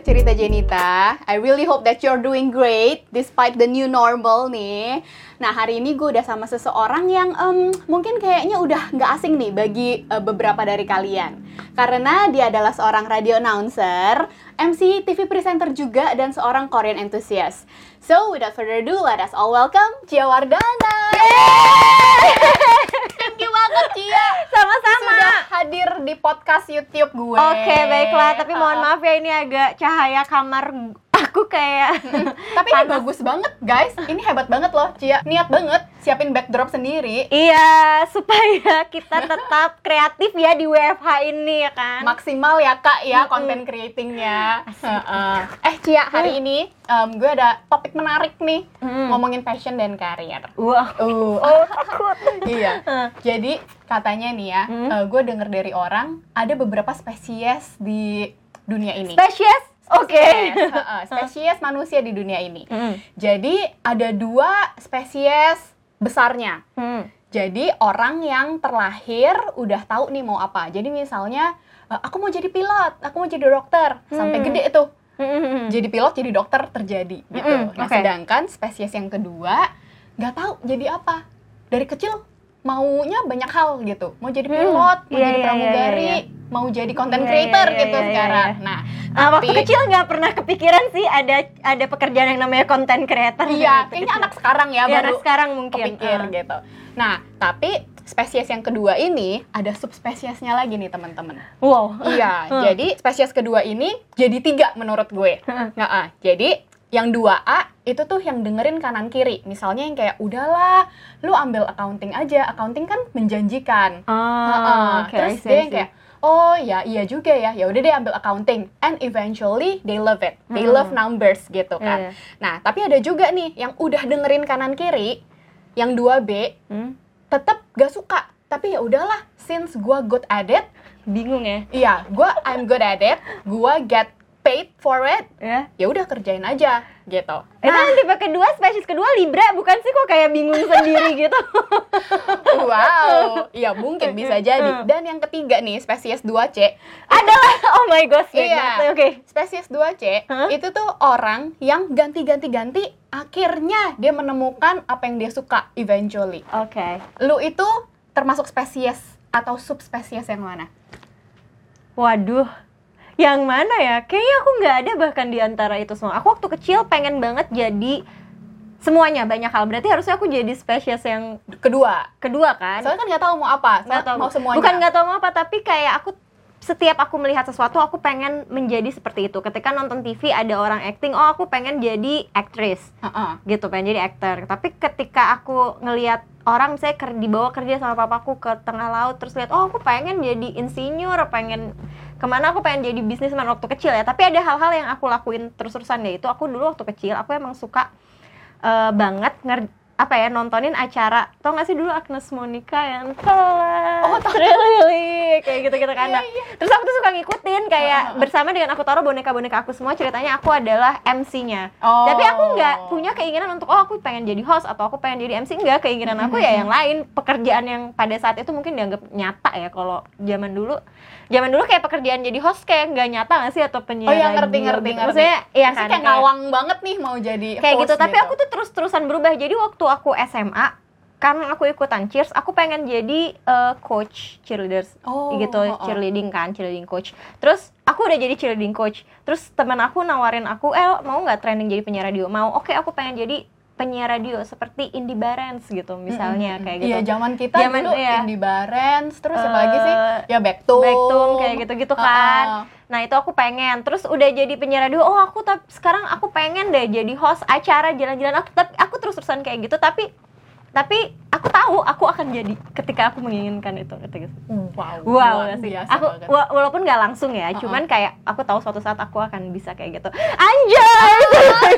cerita Jenita. I really hope that you're doing great despite the new normal nih. Nah hari ini gue udah sama seseorang yang um, mungkin kayaknya udah nggak asing nih bagi uh, beberapa dari kalian. Karena dia adalah seorang radio announcer, MC, TV presenter juga, dan seorang Korean enthusiast. So without further ado, let us all welcome Cia Wardana. Thank you banget Cia. Sama-sama. Sudah hadir di podcast YouTube gue. Oke, baiklah. Tapi mohon maaf ya ini agak cahaya kamar aku kayak Tapi ini bagus banget, guys. Ini hebat banget loh, Cia. Niat banget siapin backdrop sendiri. Iya, supaya kita tetap kreatif ya di WFH ini ya kan. Maksimal ya, Kak, ya, content creatingnya. Eh, Cia, hari ini em, gue ada topik menarik nih. Hmm. Ngomongin passion dan karir. Wah. Uh, Oh, takut. iya. Jadi, katanya nih ya, Hmm. eh, gue denger dari orang, ada beberapa spesies di dunia ini. Spesies. Oke. Spesies, heeh, spesies manusia di dunia ini. Hmm. Jadi, ada dua spesies besarnya. Hmm. Jadi orang yang terlahir udah tahu nih mau apa. Jadi misalnya eh, aku mau jadi pilot, aku mau jadi dokter, sampai Hmm. gede itu. Hmm. Jadi pilot, jadi dokter terjadi gitu. Mm-mm, Nah, oke. sedangkan spesies yang kedua nggak tahu jadi apa. Dari kecil maunya banyak hal gitu. Mau jadi Hmm, pilot, mau iya, jadi iya, pramugari, iya, mau jadi content Iya, creator iya, gitu iya, iya, sekarang. iya. Nah, Nah, waktu tapi- kecil nggak pernah kepikiran sih ada ada pekerjaan yang namanya content creator. Iya, Waktu kayaknya anak sekarang ya Iya, baru anak sekarang mungkin. kepikir Ah. gitu. Nah, tapi spesies yang kedua ini ada subspesiesnya lagi nih teman-teman. Wow. iya, Hmm. jadi spesies kedua ini jadi tiga menurut gue. Hmm. Nggak, ah. jadi yang 2A itu tuh yang dengerin kanan kiri. Misalnya yang kayak udahlah, lu ambil accounting aja. Accounting kan menjanjikan. Ah, oke. Terus I see, dia yang kayak oh ya iya juga ya. Ya udah deh ambil accounting and eventually they love it. They Hmm. love numbers gitu kan. Iya. Nah, tapi ada juga nih yang udah dengerin kanan kiri, yang 2B Hmm. tetap gak suka. Tapi ya udahlah, since gua good at it, Bingung ya. iya, gua I'm good at it, gua get paid for it, Ya. ya udah kerjain aja gitu. Itu yang tipe kedua, spesies kedua Libra bukan sih kok kayak bingung sendiri gitu. Wow, iya mungkin bisa jadi. Dan yang ketiga nih, spesies 2C. Adalah oh my gosh, Iya. Oke. Spesies 2C Hah? itu tuh orang yang ganti-ganti-ganti akhirnya dia menemukan apa yang dia suka eventually. Oke. Lu itu termasuk spesies atau subspesies yang mana? Waduh. Yang mana ya? Kayaknya aku nggak ada bahkan di antara itu semua. Aku waktu kecil pengen banget jadi semuanya banyak hal. Berarti harusnya aku jadi spesies yang Kedua. kedua kan? Soalnya kan nggak tahu mau apa, Nggak tahu. mau semuanya. Bukan nggak tahu mau apa, tapi kayak aku setiap aku melihat sesuatu aku pengen menjadi seperti itu. Ketika nonton TV ada orang acting, oh aku pengen jadi aktris. Heeh. gitu pengen jadi aktor tapi ketika aku ngelihat orang misalnya ker dibawa kerja sama papaku ke tengah laut terus lihat oh aku pengen jadi insinyur pengen ke mana aku pengen jadi bisnisman waktu kecil ya. Tapi ada hal-hal yang aku lakuin terus-terusan ya itu aku dulu waktu kecil aku emang suka eh, banget nger apa ya nontonin acara tau gak sih dulu Agnes Monica yang Oh, oh really kayak gitu gitu kan Iya, Nah, terus aku tuh suka ngikutin kayak Heeh. bersama dengan aku taruh boneka-boneka aku semua ceritanya aku adalah MC-nya Oh. tapi aku nggak punya keinginan untuk oh aku pengen jadi host atau aku pengen jadi MC enggak keinginan aku ya yang lain. Pekerjaan yang pada saat itu mungkin dianggap nyata ya kalau zaman dulu zaman dulu kayak pekerjaan jadi host kayak nggak nyata nggak sih atau penyiar Oh iya ngerti radio ngerti gitu. ngerti. maksudnya iya Maksudnya kan kayak ngawang banget nih mau jadi kayak host gitu. tapi aku tuh terus terusan berubah. Jadi waktu aku SMA karena aku ikutan cheers aku pengen jadi eh, coach cheerleaders. Oh, gitu oh, oh. cheerleading kan cheerleading coach. Terus aku udah jadi cheerleading coach. Terus teman aku nawarin aku eh mau nggak training jadi penyiar radio? Mau. Oke aku pengen jadi penyiar radio seperti Indie Barens gitu misalnya Mm-mm. kayak gitu Iya, zaman kita Zaman- dulu iya. Indie Barens, terus apa Eh, lagi sih? Ya Backtum. Backtum kayak gitu-gitu kan. Heeh. Nah itu aku pengen. Terus udah jadi penyiar radio. Oh aku tapi sekarang aku pengen deh jadi host acara jalan-jalan. Aku tapi aku terus terusan kayak gitu. Tapi tapi aku tahu aku akan jadi ketika aku menginginkan itu ketika itu. Wow. Wow sih. biasa Aku banget. wa- walaupun nggak langsung ya, Uh-uh. cuman kayak aku tahu suatu saat aku akan bisa kayak gitu. Anjay,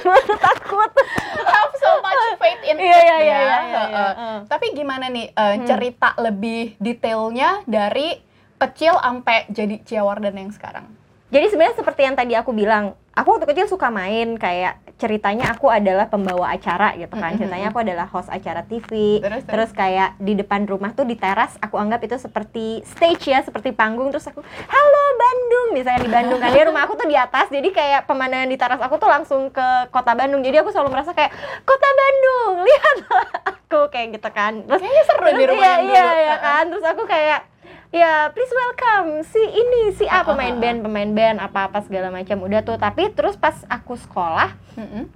takut. have so much faith in it iya, ya. iya, iya, iya, Heeh. iya. Hmm. Tapi gimana nih eh, cerita lebih detailnya dari kecil sampai jadi Ciawardan yang sekarang? Jadi sebenarnya seperti yang tadi aku bilang, aku waktu kecil suka main kayak ceritanya aku adalah pembawa acara gitu kan. Ceritanya aku adalah host acara TV. Terus, terus? Terus kayak di depan rumah tuh di teras aku anggap itu seperti stage ya, seperti panggung. Terus aku, "Halo Bandung. Misalnya di Bandung kan. Dia rumah aku tuh di atas. Jadi kayak pemandangan di teras aku tuh langsung ke kota Bandung. Jadi aku selalu merasa kayak kota Bandung lihat aku kayak gitu kan. Terus Kayaknya seru di terus rumah iya, iya, dulu. iya kan. Terus aku kayak ya please welcome si ini si A Uh-uh. pemain band pemain band apa apa segala macam udah tuh tapi terus pas aku sekolah Mm-mm.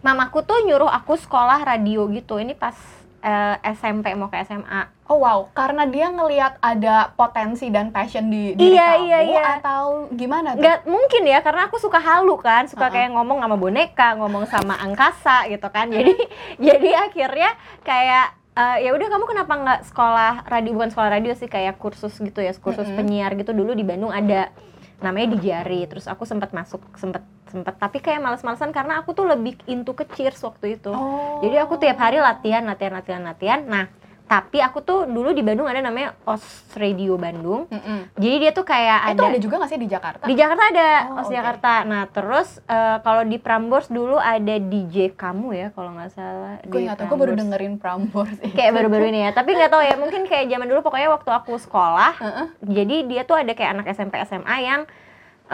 mamaku tuh nyuruh aku sekolah radio gitu ini pas eh, SMP mau ke SMA Oh wow, karena dia ngelihat ada potensi dan passion di diri Iya, kamu iya, iya. atau gimana tuh? nggak mungkin ya karena aku suka halu kan suka Uh-uh. kayak ngomong sama boneka ngomong sama angkasa gitu kan jadi jadi akhirnya kayak eh, ya udah kamu kenapa nggak sekolah radio bukan sekolah radio sih kayak kursus gitu ya kursus Mm-mm. penyiar gitu. Dulu di Bandung ada namanya di Jari. Terus aku sempat masuk sempet sempet. Tapi kayak males-malesan karena aku tuh lebih into ke cheers waktu itu. Oh. jadi aku tiap hari latihan latihan latihan latihan. Nah tapi aku tuh dulu di Bandung ada namanya OS Radio Bandung Mm-mm. jadi dia tuh kayak Itu ada ada juga nggak sih di Jakarta? di Jakarta ada Oh, OS oke. Jakarta. Nah terus eh, kalau di Prambors dulu ada DJ kamu ya kalau nggak salah. Gue nggak tahu, gue baru dengerin Prambors. Kayak baru-baru ini ya. Tapi nggak tahu ya. Mungkin kayak zaman dulu pokoknya waktu aku sekolah. Heeh. Jadi dia tuh ada kayak anak SMP SMA yang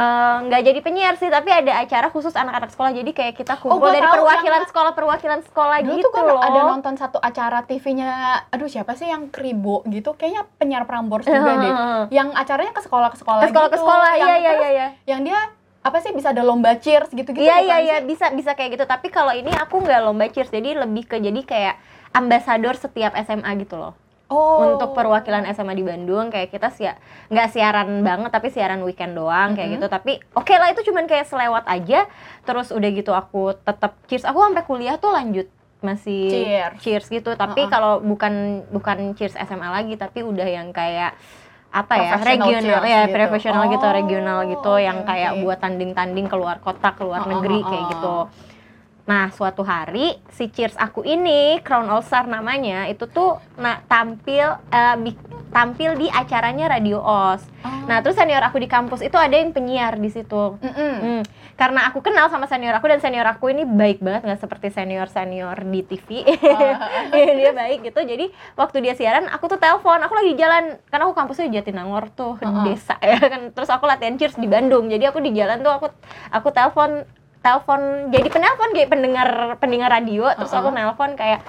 eh, nggak jadi penyiar sih, tapi ada acara khusus anak-anak sekolah. Jadi kayak kita kumpul gua dari tahu, perwakilan yang- sekolah perwakilan sekolah Dulu gitu tuh kan loh. ada nonton satu acara TV-nya, aduh siapa sih yang kribo gitu? Kayaknya penyiar Prambors juga deh. Yang acaranya ke sekolah ke sekolah. ke sekolah ke gitu. sekolah. Yang Iya iya iya. iya. Yang dia apa sih bisa ada lomba cheers gitu-gitu Iya bukan iya iya sih? bisa bisa kayak gitu. Tapi kalau ini aku nggak lomba cheers, jadi lebih ke jadi kayak ambasador setiap SMA gitu loh. Oh. untuk perwakilan SMA di Bandung kayak kita sih nggak siaran banget tapi siaran weekend doang kayak Mhm. gitu tapi oke lah itu cuman kayak selewat aja terus udah gitu aku tetap cheers aku sampai kuliah tuh lanjut masih Cheers. cheers gitu tapi Uh-uh. kalau bukan bukan cheers SMA lagi tapi udah yang kayak apa ya regional ya gitu. profesional gitu Oh, regional gitu oke, yang kayak buat tanding-tanding keluar kota keluar Uh-uh, negeri kayak gitu Nah, suatu hari si Cheers aku ini, Crown All Star namanya, itu tuh nah tampil eh, bi- tampil di acaranya Radio OS. Oh. Nah, terus senior aku di kampus itu ada yang penyiar di situ. Hmm, Karena aku kenal sama senior aku dan senior aku ini baik banget nggak seperti senior senior di TV. Iya, dia baik gitu. Jadi waktu dia siaran, aku tuh telepon. Aku lagi jalan karena aku kampusnya di Jatinangor tuh Uh-uh. desa ya kan. Terus aku latihan cheers di Bandung. Jadi aku di jalan tuh aku aku telepon telepon jadi penelpon kayak pendengar pendengar radio. Terus aku Uh-uh. nelpon kayak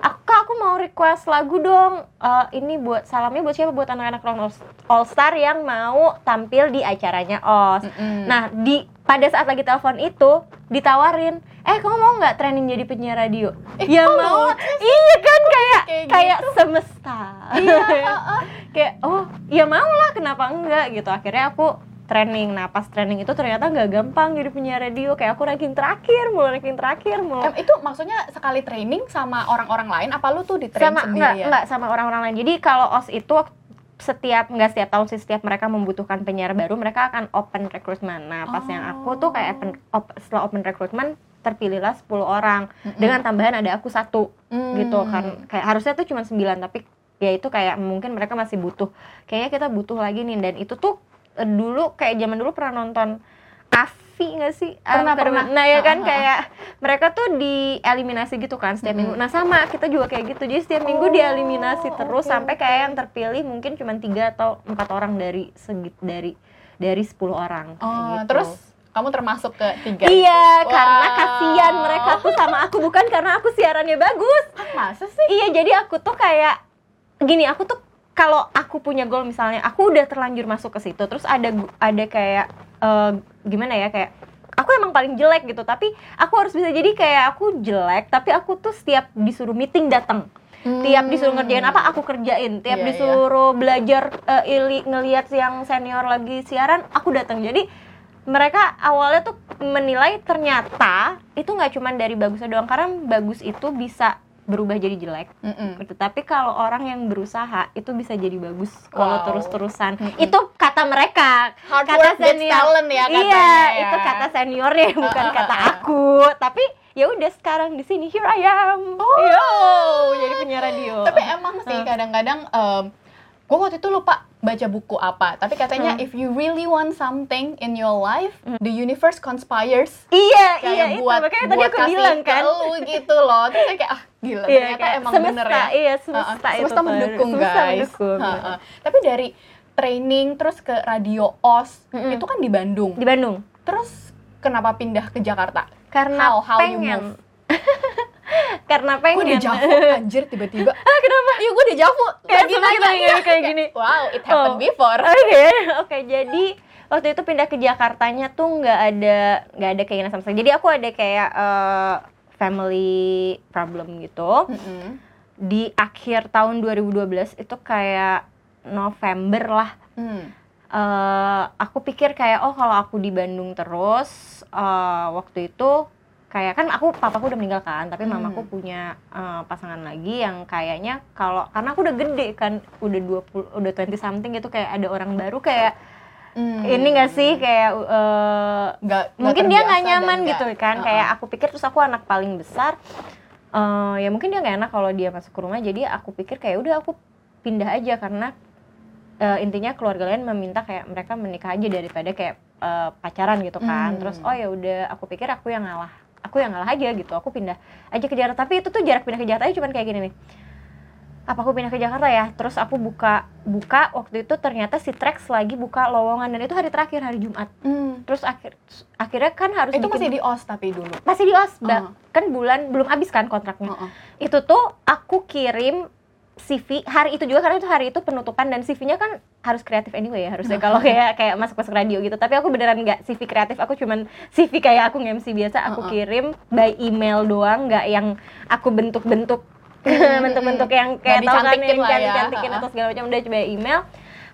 aku Kak, aku mau request lagu dong. Eh, ini buat salamnya buat siapa? Buat anak-anak Crown All Star yang mau tampil di acaranya OS. Mm-mm. Nah, di pada saat lagi telepon itu ditawarin, "Eh, kamu mau nggak training jadi penyiar radio?" ya kok mau. Iya kan kayak Kayak kayak, gitu. semesta. Iya, heeh. kayak oh, ya mau lah, kenapa enggak gitu. Akhirnya aku training. Nah, pas training itu ternyata nggak gampang jadi penyiar radio. Kayak aku ranking terakhir, mulu ranking terakhir, mulu. Em, itu maksudnya sekali training sama orang-orang lain apa lu tuh di train sama sendiri enggak, ya? enggak sama orang-orang lain. Jadi kalau OS itu setiap enggak setiap tahun sih setiap mereka membutuhkan penyiar baru mereka akan open recruitment. Nah, pas yang aku tuh kayak open, op- setelah open recruitment terpilihlah 10 orang Mm-mm. dengan tambahan ada aku satu Hmm. gitu kan. Kayak harusnya tuh cuma 9 tapi ya itu kayak mungkin mereka masih butuh. Kayaknya kita butuh lagi nih dan itu tuh dulu kayak zaman dulu pernah nonton Afi nggak sih? Pernah, pernah. Nah ya kan kayak mereka tuh dieliminasi gitu kan setiap minggu. Nah sama kita juga kayak gitu. Jadi setiap minggu Oh, dieliminasi terus sampai kayak yang terpilih mungkin cuma tiga atau empat orang dari segit dari dari 10 orang. Oh, gitu. terus kamu termasuk ke tiga Iya, karena kasihan mereka tuh sama aku bukan karena aku siarannya bagus. Ah, masa sih? Iya, jadi aku tuh kayak gini, aku tuh kalau aku punya goal misalnya, aku udah terlanjur masuk ke situ, terus ada ada kayak eh, gimana ya kayak aku emang paling jelek gitu, tapi aku harus bisa jadi kayak aku jelek, tapi aku tuh setiap disuruh meeting datang, tiap disuruh ngerjain apa aku kerjain, tiap Hmm. Iya, disuruh belajar eh, ili ngelihat yang senior lagi siaran, aku datang. Jadi mereka awalnya tuh menilai ternyata itu nggak cuma dari bagusnya doang karena bagus itu bisa berubah jadi jelek Mm-mm. gitu. Tapi kalau orang yang berusaha itu bisa jadi bagus kalau Wow. terus-terusan. Mm-mm. Itu kata mereka. Hard kata senior. talent ya katanya iya, ya. itu kata seniornya bukan Uh, uh, kata uh. aku. Tapi ya udah sekarang di sini here I am. Oh. Yo, jadi penyiar radio. Tapi emang sih kadang-kadang gue waktu itu lupa baca buku apa, tapi katanya Hmm. if you really want something in your life, the universe conspires iya, kayak iya itu buat makanya tadi buat aku kasih bilang kan. lu gitu loh. Terus kayak ah gila Iya, ternyata kayak emang semesta, bener ya. Iya, semesta itu. semesta tuh. mendukung Semesta guys. mendukung. Uh-uh. Tapi dari training terus ke radio OS Mm-mm. itu kan di Bandung. di Bandung Terus kenapa pindah ke Jakarta? karena How- how you pengen move? karena Gue pengen di Javu anjir tiba-tiba. ah kenapa Iya gue di Javu. Kayak Lagi semua nanya, kita kayak iya, kayak gini. Wow, it happened Oh. before. Oke, oke. Jadi waktu itu pindah ke Jakartanya tuh nggak ada nggak ada keinginan sama sekali. Jadi aku ada kayak eh, family problem gitu. Mm-mm. Di akhir tahun 2012 itu kayak November lah. Hmm. eh aku pikir kayak oh kalau aku di Bandung terus eh, waktu itu kayak kan aku papaku udah meninggal kan tapi Hmm. mamaku punya eh, pasangan lagi yang kayaknya kalau karena aku udah gede kan udah 20 udah 20 something gitu kayak ada orang baru kayak Hmm. ini gak sih kayak eh, Nggak- nggak mungkin dia nggak nyaman gitu kan Uh-uh. kayak aku pikir terus aku anak paling besar eh, ya mungkin dia nggak enak kalau dia masuk ke rumah jadi aku pikir kayak udah aku pindah aja karena eh, intinya keluarga lain meminta kayak mereka menikah aja daripada kayak eh, pacaran gitu kan Hmm. terus oh ya udah aku pikir aku yang ngalah aku yang ngalah aja gitu aku pindah aja ke Jakarta tapi itu tuh jarak pindah ke Jakarta cuma kayak gini nih apa aku pindah ke Jakarta ya terus aku buka buka waktu itu ternyata si Trax lagi buka lowongan dan itu hari terakhir hari Jumat Hmm. terus akhir akhirnya kan harus Itu bikin- masih di OS tapi dulu. masih di os. Uh. kan bulan belum habis kan kontraknya Uh-uh. itu tuh aku kirim CV hari itu juga karena itu hari itu penutupan dan CV-nya kan harus kreatif anyway ya harusnya. Kalau kayak kayak masuk masuk radio gitu. Tapi aku beneran nggak CV kreatif aku cuman CV kayak aku nge-MC biasa aku kirim by email doang nggak yang aku bentuk-bentuk. Bentuk-bentuk yang kayak tahu kan yang ya. cantik-cantikin Uh-uh. atau segala macam udah coba email.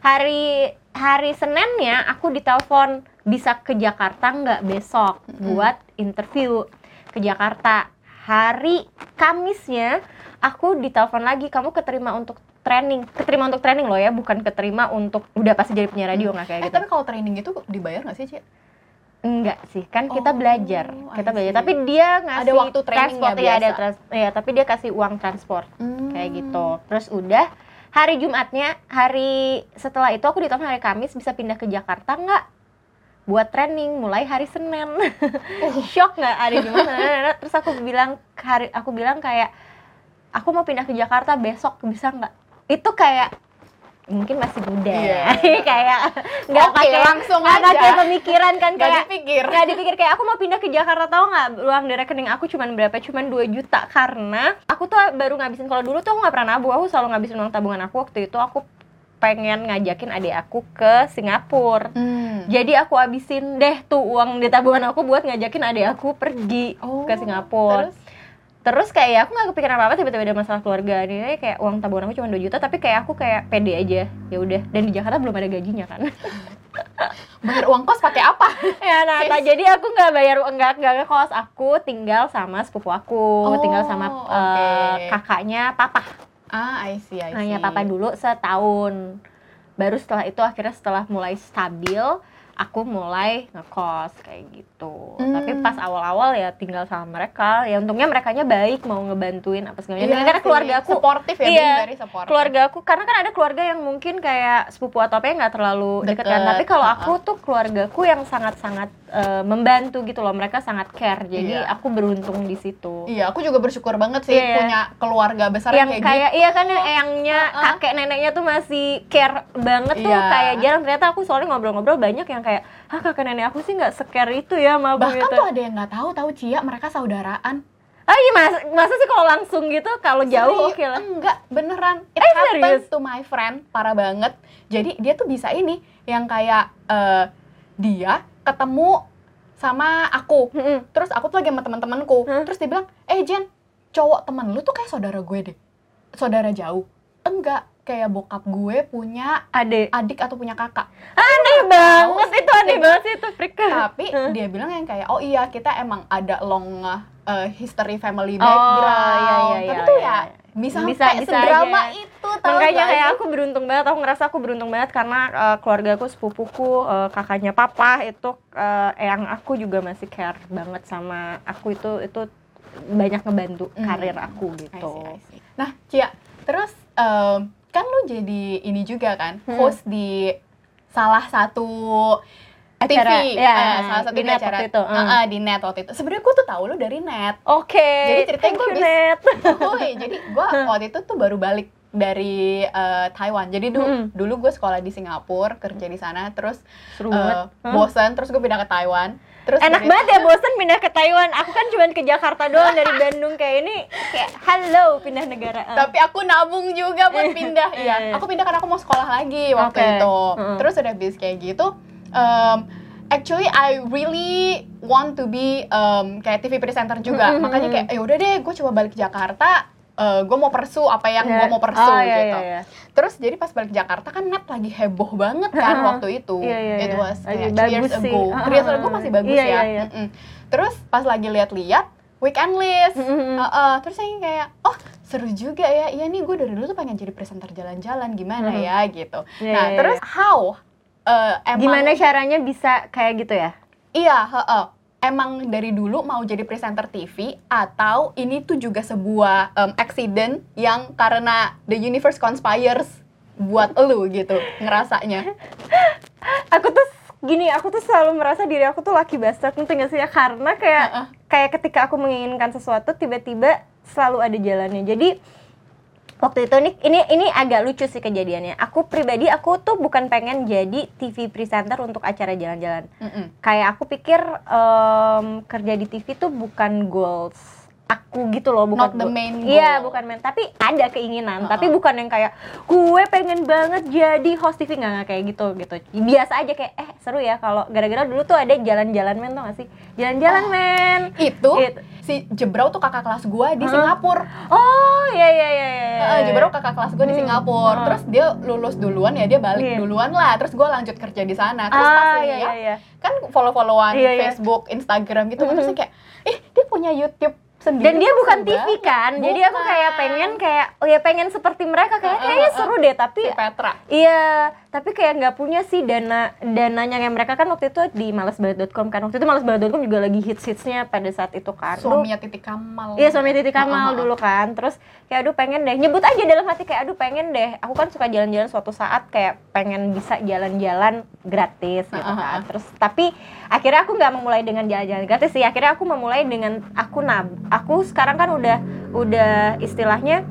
Hari hari Seninnya aku ditelepon bisa ke Jakarta nggak besok buat interview ke Jakarta? Hari Kamisnya aku ditelepon lagi kamu keterima untuk training. Keterima untuk training loh ya bukan keterima untuk udah pasti jadi penyiar radio nggak kayak Eh, gitu. tapi kalau training itu dibayar nggak sih, Ci? enggak sih kan kita Oh, belajar. Kita belajar. see. tapi dia ngasih Ada waktu transport ya ada trans ya tapi dia kasih uang transport Hmm. kayak gitu. Terus udah hari Jumatnya hari setelah itu aku ditelepon hari Kamis bisa pindah ke Jakarta nggak? Buat training mulai hari Senin. Shock nggak hari Jumat? Terus aku bilang hari aku bilang kayak aku mau pindah ke Jakarta besok bisa nggak itu kayak mungkin masih muda Iya. kayak nggak Oke, pakai langsung nggak aja. pakai pemikiran kan Nggak kayak dipikir. nggak dipikir kayak aku mau pindah ke Jakarta tau nggak uang di rekening aku cuman berapa cuman 2 juta karena aku tuh baru ngabisin kalau dulu tuh aku nggak pernah nabung aku selalu ngabisin uang tabungan aku waktu itu aku pengen ngajakin adik aku ke Singapura Hmm. jadi aku habisin deh tuh uang di tabungan aku buat ngajakin adik aku pergi Oh, ke Singapura Terus? Terus kayak aku nggak kepikiran apa apa tiba-tiba ada masalah keluarga. Ini kayak uang tabungan aku cuma 2 juta tapi kayak aku kayak pede aja. Ya udah dan di Jakarta belum ada gajinya kan. Bayar uang kos pakai apa? ya nah tak- jadi aku nggak bayar nggak nggak ngekos. Aku tinggal sama sepupu aku Oh, tinggal sama eh, kakaknya papa. Ah, I see, I see. hanya papa dulu setahun. Baru setelah itu akhirnya setelah mulai stabil aku mulai ngekos kayak gitu Hmm. tapi pas awal-awal ya tinggal sama mereka ya untungnya merekanya baik mau ngebantuin apa segala macam Iya karena keluarga aku Supportive ya, Iya, supportive. keluarga aku karena kan ada keluarga yang mungkin kayak sepupu atau apa yang nggak terlalu deket kan tapi kalau aku tuh keluargaku yang sangat-sangat eh, membantu gitu loh mereka sangat care jadi Iya. aku beruntung di situ Iya, aku juga bersyukur banget sih Iya. punya keluarga besar yang kayak, kayak gitu. iya kan yang eyangnya Ha-ha. kakek neneknya tuh masih care banget tuh Iya. kayak jarang ternyata aku soalnya ngobrol-ngobrol banyak yang kayak ah kakek nenek aku sih nggak secare itu ya sama Bahkan gitu tuh ada yang nggak tahu, tahu Cia, mereka saudaraan. ah iya mas masa sih kalau langsung gitu kalau jauh oke lah Enggak, beneran. It Eh, happens serius? to my friend, parah banget. Jadi dia tuh bisa ini, yang kayak eh, dia ketemu sama aku. Mm-mm. Terus aku tuh lagi sama teman-temanku. Hah? Terus dia bilang, eh Jen, cowok temen lu tuh kayak saudara gue deh. Saudara jauh. Enggak, kayak bokap gue punya ade adik atau punya kakak. aneh banget itu aneh banget sih itu freak Tapi Hah? dia bilang yang kayak, oh iya kita emang ada long uh, history family Oh, background. iya, iya, Tapi iya, tuh iya. ya bisa Bisa- bisa sedrama aja. itu tau makanya gak kayak aku beruntung banget aku ngerasa aku beruntung banget karena uh, keluarga aku sepupuku uh, kakaknya papa itu uh, yang aku juga masih care banget sama aku itu itu banyak ngebantu Hmm. karir aku I gitu see, I see. Nah, Cia, terus em, kan lu jadi ini juga kan, Hmm. host di salah satu Acara, TV, ya, eh, salah satu di net acara waktu itu, hmm. eh, di net waktu itu. Sebenarnya gue tuh tahu lu dari net. oke Jadi ceritanya gue bis- Net. Woi, jadi gue waktu itu tuh baru balik dari eh, Taiwan. Jadi dulu Mm-mm. dulu gue sekolah di Singapura, kerja di sana, terus Seru eh, banget. Hah? bosan, terus gue pindah ke Taiwan. Terus Enak dari- banget ya bosen pindah ke Taiwan. Aku kan cuma ke Jakarta doang dari Bandung kayak ini kayak halo pindah negara. Eh. Tapi aku nabung juga buat pindah. Iya, iya. aku pindah karena aku mau sekolah lagi waktu Oke. itu. Terus udah habis kayak gitu, um, actually I really want to be um, kayak TV presenter juga. Makanya kayak, ya udah deh, gue coba balik ke Jakarta. Gue mau persu apa yang Ya. gue mau persu Oh, iya, gitu. iya, iya. Terus jadi pas balik Jakarta kan net lagi heboh banget kan waktu itu. Iya, iya, It iya. was kayak three years sih. ago. Three years ago masih bagus Iya, ya. iya, iya. Mm-mm. Terus pas lagi lihat-lihat weekend list. Mm-mm. Heeh, terus saya kayak, oh seru juga ya. Iya nih gue dari dulu tuh pengen jadi presenter jalan-jalan gimana Mhm. ya gitu. Iya, nah iya, terus how? Eh, emang, Gimana caranya bisa kayak gitu ya? Iya, heeh. Emang dari dulu mau jadi presenter TV atau ini tuh juga sebuah em, accident yang karena the universe conspires buat elu gitu ngerasanya. Aku tuh gini, aku tuh selalu merasa diri aku tuh lucky bastard ngerti gak sih ya? Karena kayak Heeh. kayak ketika aku menginginkan sesuatu tiba-tiba selalu ada jalannya. Jadi waktu itu ini ini ini agak lucu sih kejadiannya. Aku pribadi aku tuh bukan pengen jadi TV presenter untuk acara jalan-jalan. Mm-mm. Kayak aku pikir em, kerja di TV tuh bukan goals aku gitu loh, bukan Not the goal- main Iya, goal. bukan main, tapi ada keinginan, Uh-uh. tapi bukan yang kayak gue pengen banget jadi host TV nggak kayak gitu gitu. Biasa aja kayak eh seru ya kalau gara-gara dulu tuh ada jalan-jalan men tau gak sih? Jalan-jalan Oh. men. Itu It- si Jebrau tuh kakak kelas gua di Hah? Singapura. Oh iya iya iya iya. iya. Heeh, Jebrau kakak kelas gua di Hmm. Singapura. Hmm. Terus dia lulus duluan ya dia balik Iya. duluan lah. Terus gua lanjut kerja di sana. Terus pas ah lihat iya iya iya. kan follow-followan Iya, iya. Facebook, Instagram gitu. Mhm. Terus kayak, ih dia punya YouTube sendiri. Dan dia bukan TV banget." kan, jadi aku kayak Bukan. pengen kayak oh ya pengen seperti mereka kayak kayaknya seru deh tapi si Petra. Iya, tapi kayak nggak punya sih dana dananya kayak mereka kan waktu itu di malesbanget.com kan waktu itu malesbanget.com juga lagi hits hitsnya pada saat itu kan. Suaminya Titik Kamal. Iya suami Titi Kamal heeh. dulu kan, terus kayak aduh pengen deh nyebut aja dalam hati kayak aduh pengen deh. Aku kan suka jalan-jalan suatu saat kayak pengen bisa jalan-jalan gratis gitu kan. Terus tapi akhirnya aku nggak memulai dengan jalan-jalan gratis sih. Akhirnya aku memulai dengan aku nab. Aku sekarang kan udah udah istilahnya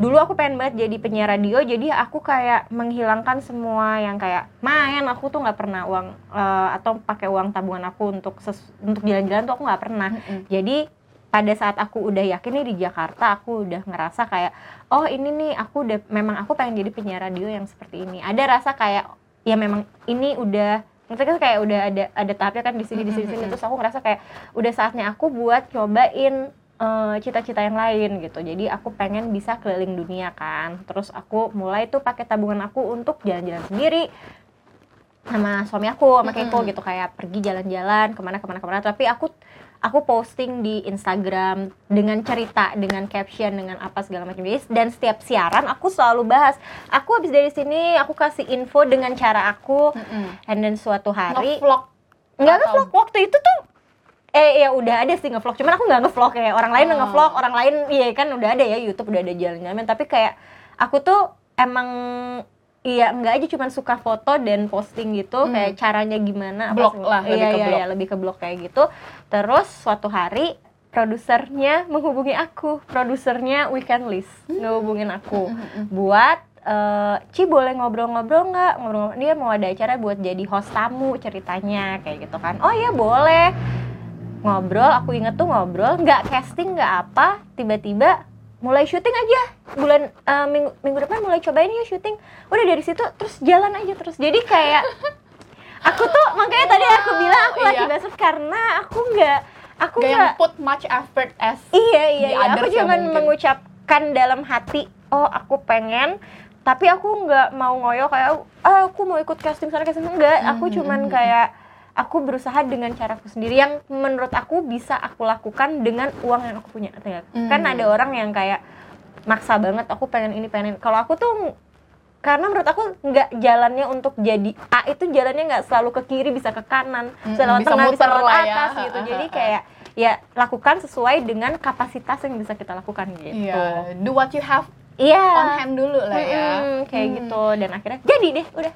dulu aku pengen banget jadi penyiar radio jadi aku kayak menghilangkan semua yang kayak main aku tuh nggak pernah uang eh, atau pakai uang tabungan aku untuk ses- untuk jalan-jalan tuh aku nggak pernah Mm-mm. jadi pada saat aku udah yakin nih di Jakarta aku udah ngerasa kayak oh ini nih aku udah memang aku pengen jadi penyiar radio yang seperti ini ada rasa kayak ya memang ini udah ngerti kan kayak udah ada ada tahapnya kan di sini di sini sini. Terus aku ngerasa kayak udah saatnya aku buat cobain eh, cita-cita yang lain gitu. Jadi aku pengen bisa keliling dunia kan. Terus aku mulai tuh pakai tabungan aku untuk jalan-jalan sendiri sama suami aku sama Keiko Mm-mm. gitu. Kayak pergi jalan-jalan ke mana ke mana ke mana. Tapi aku aku posting di Instagram dengan cerita dengan caption dengan apa segala macam Jadi, dan setiap siaran aku selalu bahas aku habis dari sini aku kasih info dengan cara aku Mm-mm. and then suatu hari Nge-vlog. nggak atau- ngevlog waktu itu tuh eh ya udah ada sih ngevlog cuman aku nggak ngevlog kayak orang lain Oh. ngevlog orang lain iya kan udah ada ya YouTube udah ada jalan-jalan tapi kayak aku tuh emang iya enggak aja cuman suka foto dan posting gitu Hmm. kayak caranya gimana apa Blog lah, lebih iya, ke iya, blog. iya, lebih ke blog kayak gitu. Terus suatu hari produsernya menghubungi aku produsernya weekend list ngehubungin aku. Mm-mm. buat eh, Ci boleh ngobrol-ngobrol nggak? Ngobrol dia mau ada acara buat jadi host tamu ceritanya kayak gitu kan. Oh iya boleh. Ngobrol aku inget tuh ngobrol nggak casting nggak apa tiba-tiba mulai syuting aja bulan eh, minggu minggu depan mulai cobain ya syuting udah dari situ terus jalan aja terus jadi kayak aku tuh makanya tadi aku bilang aku lagi Iya. basut karena aku nggak aku nggak put much effort as Iya iya, iya. aku cuma mengucapkan dalam hati, oh aku pengen, tapi aku nggak mau ngoyo kayak, ah aku mau ikut casting sana casting sana." enggak. Aku Mhm, cuman mhm. kayak aku berusaha dengan caraku sendiri yang menurut aku bisa aku lakukan dengan uang yang aku punya. ngerti nggak? Kan ada orang yang kayak maksa banget, aku pengen ini pengen. ini." Kalau aku tuh karena menurut aku nggak jalannya untuk jadi A itu jalannya nggak selalu ke kiri bisa ke kanan Mm-mm, bisa lewat bisa tengah bisa lewat ya. atas gitu jadi kayak ya lakukan sesuai dengan kapasitas yang bisa kita lakukan gitu Iya, do what you have iya on hand dulu lah ya. Mm-mm, kayak Hmm. gitu dan akhirnya jadi deh udah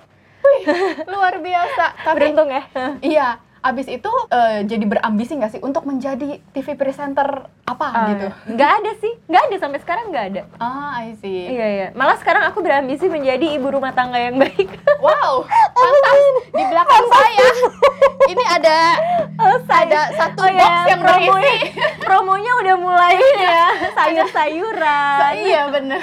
Luar biasa. Tapi beruntung ya. iya, abis itu eh, jadi berambisi nggak sih untuk menjadi TV presenter apa Ah, gitu? nggak ada sih. Nggak ada sampai sekarang nggak ada. Ah, I see. iya iya. Malah sekarang aku berambisi menjadi ibu rumah tangga yang baik. Wow, pantas. di belakang saya. Ini ada Oh, ada satu oh, box ya, yang berisi. promonya udah mulai ya sayur-sayuran. Iya bener.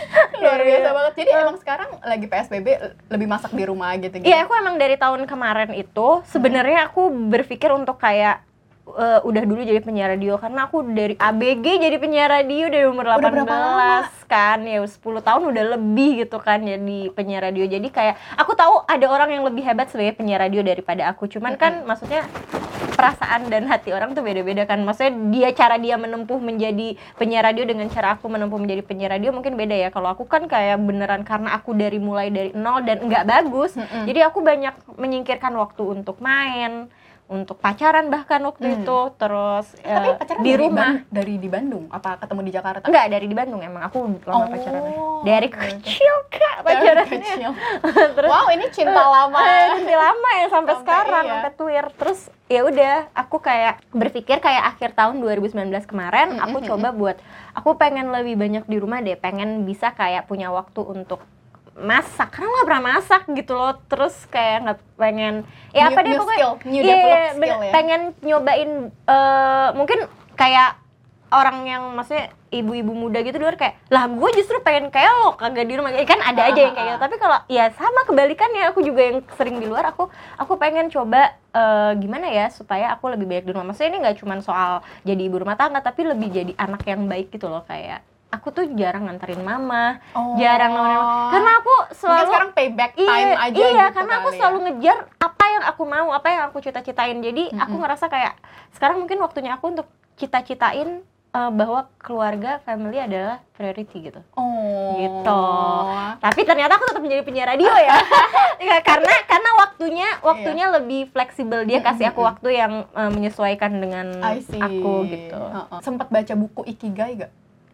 Luar biasa banget. Jadi emang sekarang lagi PSBB lebih masak di rumah gitu gitu. Iya, aku emang dari tahun kemarin itu sebenarnya aku berpikir untuk kayak eh, udah dulu jadi penyiar radio karena aku dari ABG jadi penyiar radio dari umur Udah 18 berapa lama? kan ya 10 tahun udah lebih gitu kan jadi penyiar radio. Jadi kayak aku tahu ada orang yang lebih hebat sebagai penyiar radio daripada aku. Cuman kan maksudnya perasaan dan hati orang tuh beda-beda kan. Maksudnya dia cara dia menempuh menjadi penyiar radio dengan cara aku menempuh menjadi penyiar radio mungkin beda ya. Kalau aku kan kayak beneran karena aku dari mulai dari nol dan nggak bagus Mm-mm. jadi aku banyak menyingkirkan waktu untuk main untuk pacaran bahkan waktu Hmm. itu terus Tapi eh, pacaran di dari rumah Ban- dari di Bandung apa ketemu di Jakarta? enggak dari di Bandung emang aku lama Oh, pacaran dari kecil kak Dari pacarannya kecil. terus Wow, ini cinta lama. Eh, masih lama ya sampai, Sampai sekarang iya. sampai tuir terus ya udah aku kayak berpikir kayak akhir tahun 2019 kemarin Mm, aku mm, coba buat aku pengen lebih banyak di rumah deh pengen bisa kayak punya waktu untuk masak. Karena nggak pernah masak gitu loh. Terus kayak nggak pengen ya New- apa deh pokoknya skill, new Iya, develop ben- skill ya. pengen nyobain eh, mungkin kayak orang yang maksudnya ibu-ibu muda gitu luar kayak lah gue justru pengen kayak lo kagak di rumah. Ya kan ada aja yang kayak gitu. Tapi kalau ya sama kebalikannya aku juga yang sering di luar aku aku pengen coba eh, gimana ya supaya aku lebih banyak di rumah. Maksudnya ini nggak cuma soal jadi ibu rumah tangga tapi lebih jadi anak yang baik gitu loh kayak aku tuh jarang nganterin mama Oh. jarang nemenin mama karena aku Mungkin selalu sekarang payback time iya, aja iya gitu karena aku kali selalu ya. ngejar apa yang aku mau apa yang aku cita-citain jadi aku Mm-mm. ngerasa kayak sekarang mungkin waktunya aku untuk cita-citain eh, bahwa keluarga family adalah priority gitu Oh. Gitu. tapi ternyata aku tetap menjadi penyiar radio ya Ya, karena karena waktunya waktunya lebih fleksibel dia kasih aku waktu yang eh, menyesuaikan dengan aku gitu Heeh. Sempet baca buku Ikigai gak?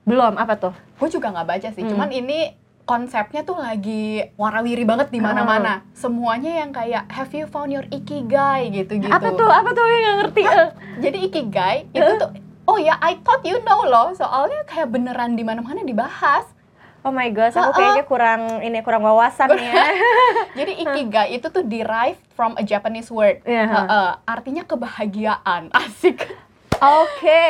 Belum apa tuh Gue juga nggak baca sih. Hmm. Cuman ini konsepnya tuh lagi warawiri banget di mana-mana. Semuanya yang kayak have you found your ikigai gitu-gitu. apa tuh apa tuh yang nggak ngerti Eh, Jadi ikigai itu tuh oh ya I thought you know loh. Soalnya kayak beneran di mana-mana dibahas. oh my gosh aku kayaknya kurang ini kurang wawasan ya Jadi ikigai itu tuh derived from a Japanese word. Iya. Artinya kebahagiaan. Asik. Oke,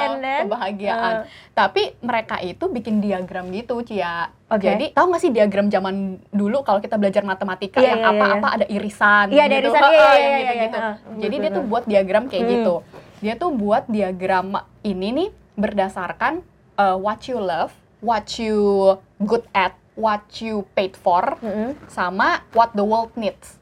and then kebahagiaan. uh, Tapi mereka itu bikin diagram gitu, Cia. Oke. Jadi tahu nggak sih diagram zaman dulu kalau kita belajar matematika Iya, yang iya, iya, apa-apa ada irisan Iya, ada gitu. irisan, Heeh, iya, iya, yang iya, Jadi dia tuh buat diagram kayak Hmm. gitu. Dia tuh buat diagram ini nih berdasarkan uh, what you love, what you good at, what you paid for, mm-mm. sama what the world needs.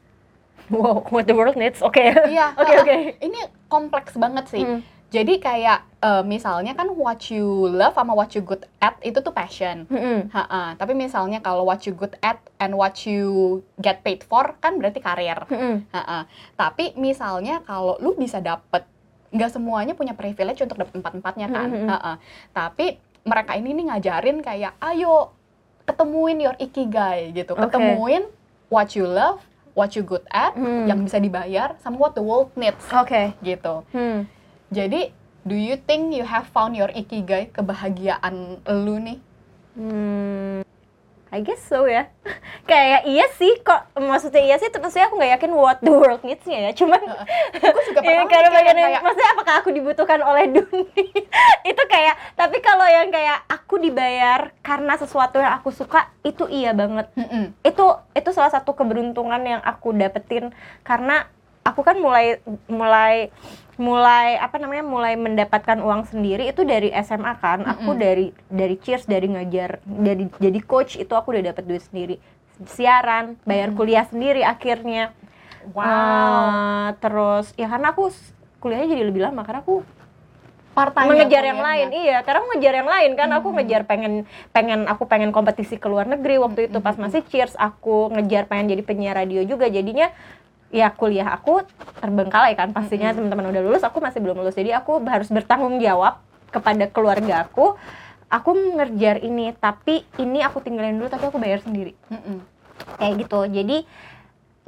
wow, what the world needs, oke, Iya. oke, oke. Ini kompleks banget sih. Hmm. Jadi kayak eh, misalnya kan what you love sama what you good at itu tuh passion. Mm-mm. Ha-ha. Tapi misalnya kalau what you good at and what you get paid for kan berarti karir. Mm-mm. Ha-ha. Tapi misalnya kalau lu bisa dapet nggak semuanya punya privilege untuk dapet empat-empatnya kan. Mm-mm. Ha-ha. Tapi mereka ini nih ngajarin kayak ayo ketemuin your ikigai gitu. Oke. Ketemuin what you love, what you good at, Hmm. yang bisa dibayar sama what the world needs Oke. gitu. Hmm. Jadi, do you think you have found your ikigai, kebahagiaan lu nih? Hmm. I guess so ya. Kayak iya sih kok maksudnya iya sih tapi aku nggak yakin what the world needs-nya ya. Cuman Gue juga Iya, pernah karena yang yang, kayak, maksudnya apakah aku dibutuhkan oleh dunia itu kayak tapi kalau yang kayak aku dibayar karena sesuatu yang aku suka itu iya banget "Mm-mm, itu itu salah satu keberuntungan yang aku dapetin karena aku kan mulai mulai mulai apa namanya mulai mendapatkan uang sendiri itu dari SMA kan. Aku Mm-mm. dari dari cheers dari ngajar dari jadi coach itu aku udah dapet duit sendiri. Siaran bayar kuliah sendiri akhirnya. Wow, Eh, terus ya karena aku kuliahnya jadi lebih lama karena aku part time mengejar ya yang lain. Iya karena aku ngejar yang lain kan. Aku Hmm. ngejar pengen pengen aku pengen kompetisi ke luar negeri waktu itu pas Hmm. masih cheers. Aku ngejar pengen jadi penyiar radio juga. Jadinya ya kuliah aku terbengkalai kan pastinya Hmm. teman-teman udah lulus aku masih belum lulus jadi aku harus bertanggung jawab kepada keluarga aku aku ngerjar ini tapi ini aku tinggalin dulu tapi aku bayar sendiri Mm-mm. kayak gitu jadi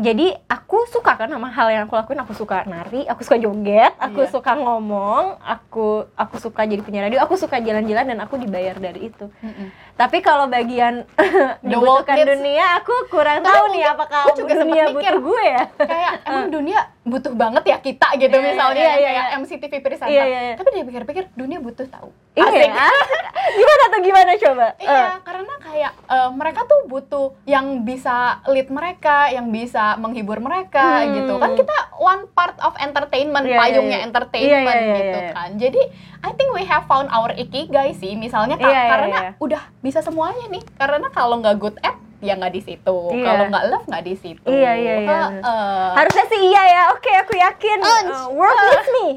jadi aku suka kan sama hal yang aku lakuin aku suka nari aku suka joget aku Iya. suka ngomong aku aku suka jadi penyiar radio aku suka jalan-jalan dan aku dibayar dari itu tapi kalau bagian The world dibutuhkan dunia aku kurang Tapi tahu mungkin nih apakah aku juga dunia mikir. butuh gue ya kayak emang dunia butuh banget ya kita gitu Iya, misalnya iya, iya, kayak iya. MC TV presenter Iya, iya, iya. tapi dia pikir-pikir dunia butuh tahu iya gimana tuh gimana coba Iya, karena kayak eh, mereka tuh butuh yang bisa lead mereka, yang bisa menghibur mereka Hmm. gitu. Kan kita one part of entertainment, Iya, iya, payungnya iya. entertainment Iya, iya, iya, gitu iya. kan. Jadi I think we have found our ikigai sih, misalnya iya, karena iya. udah bisa semuanya nih. Karena kalau nggak good at ya nggak di situ. Iya. Kalau nggak love nggak di situ. Iya, iya, iya. Heeh. harusnya sih iya ya oke aku yakin. Uh, world needs me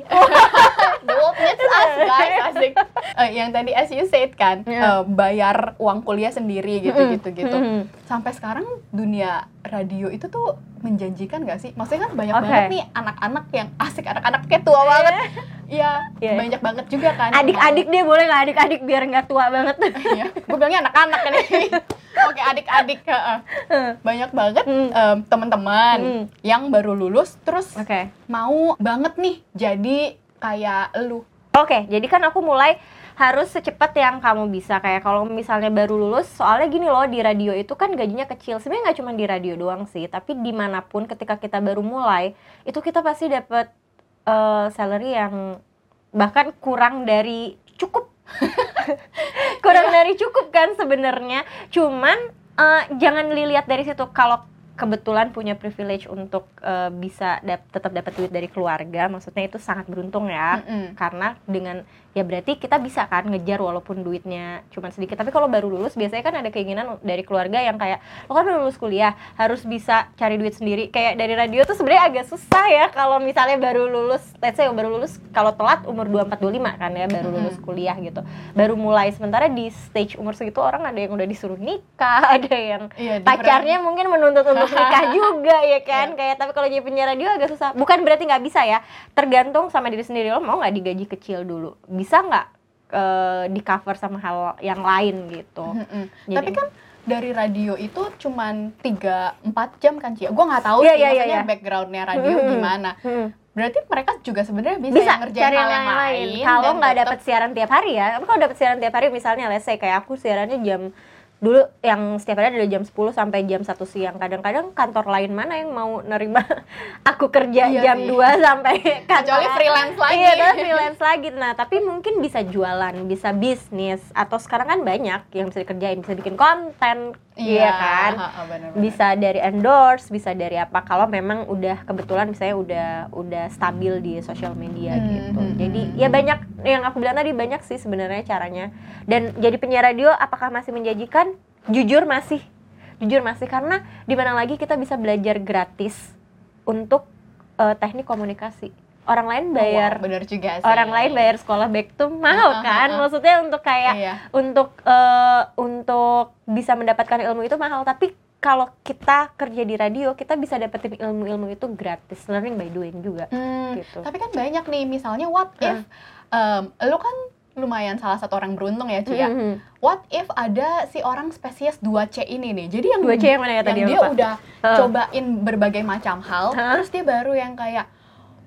The world needs us guys asik Eh, yang tadi as you said kan Iya. eh, bayar uang kuliah sendiri gitu Mm-mm. gitu gitu Mm-mm. Sampai sekarang dunia radio itu tuh menjanjikan gak sih? Maksudnya kan banyak Oke. banget nih anak-anak yang asik anak-anak kayak tua banget. Iya Iya. banyak banget juga kan adik-adik deh boleh nggak? Adik-adik biar nggak tua banget. Iya, gue bilangnya anak-anak kan ini. Oke adik-adik banyak banget Hmm. em, teman-teman Hmm. yang baru lulus terus oke. mau banget nih jadi kayak lu. Oke, jadi kan aku mulai harus secepat yang kamu bisa. Kayak kalau misalnya baru lulus soalnya gini loh di radio itu kan gajinya kecil. Sebenarnya nggak cuma di radio doang sih tapi di mana pun ketika kita baru mulai itu kita pasti dapat eh, salary yang bahkan kurang dari cukup. Kurang dari cukup kan sebenarnya. Cuman eh, jangan dilihat dari situ. Kalau kebetulan punya privilege untuk eh, bisa dap- tetap dapat duit dari keluarga maksudnya itu sangat beruntung ya. Mm-mm. karena dengan ya berarti kita bisa kan ngejar walaupun duitnya cuma sedikit. Tapi kalau baru lulus biasanya kan ada keinginan dari keluarga yang kayak lo kan baru lulus kuliah harus bisa cari duit sendiri. Kayak dari radio tuh sebenarnya agak susah ya kalau misalnya baru lulus let's say baru lulus kalau telat umur 24 25 kan ya baru lulus kuliah gitu. Baru mulai sementara di stage umur segitu orang ada yang udah disuruh nikah ada yang Iya, different. pacarnya mungkin menuntut untuk nikah juga ya kan? Kayak tapi kalau jadi penyiar radio agak susah. Bukan berarti nggak bisa ya tergantung sama diri sendiri. Lo mau nggak digaji kecil dulu? bisa nggak eh, di cover sama hal yang lain gitu Mm-mm. Jadi- Tapi kan dari radio itu cuman 3-4 jam kan Cia? Gue nggak tahu Iya, sih iya, iya, maksudnya iya. backgroundnya radio Hmm. gimana. Hmm. Berarti mereka juga sebenarnya bisa, bisa ngerjain cari hal yang yang lain. kalau nggak dapat siaran tiap hari ya Tapi kalau dapat siaran tiap hari misalnya let's say kayak aku siarannya jam dulu yang setiap hari ada jam 10 sampai jam 1 siang kadang-kadang kantor lain mana yang mau nerima aku kerja Iya jam sih. 2 sampai Kecuali freelance lagi. iya freelance lagi nah tapi mungkin bisa jualan bisa bisnis atau sekarang kan banyak yang bisa dikerjain bisa bikin konten iya kan ha-ha, bener-bener. bisa dari endorse, bisa dari apa kalau memang udah kebetulan misalnya udah udah stabil di sosial media Hmm, gitu. hmm, Jadi hmm, ya banyak yang aku bilang tadi banyak sih sebenarnya caranya. Dan jadi penyiar radio apakah masih menjanjikan? Jujur masih. Jujur masih karena di mana lagi kita bisa belajar gratis untuk eh, teknik komunikasi. Orang lain Oh, bayar wow, bener juga sih. orang lain bayar sekolah back tuh mahal Ah, ah, kan? Maksudnya untuk kayak Iya. untuk eh, untuk bisa mendapatkan ilmu itu mahal tapi kalau kita kerja di radio kita bisa dapetin ilmu-ilmu itu gratis learning by doing juga Hmm, gitu. Tapi kan banyak nih, misalnya what if em, lu kan lumayan salah satu orang beruntung ya Cia. Mhm. What if ada si orang spesies 2C ini nih. Jadi yang Dua C yang mana ya tadi yang dia lupa? udah Heeh. cobain berbagai macam hal, Hah? terus dia baru yang kayak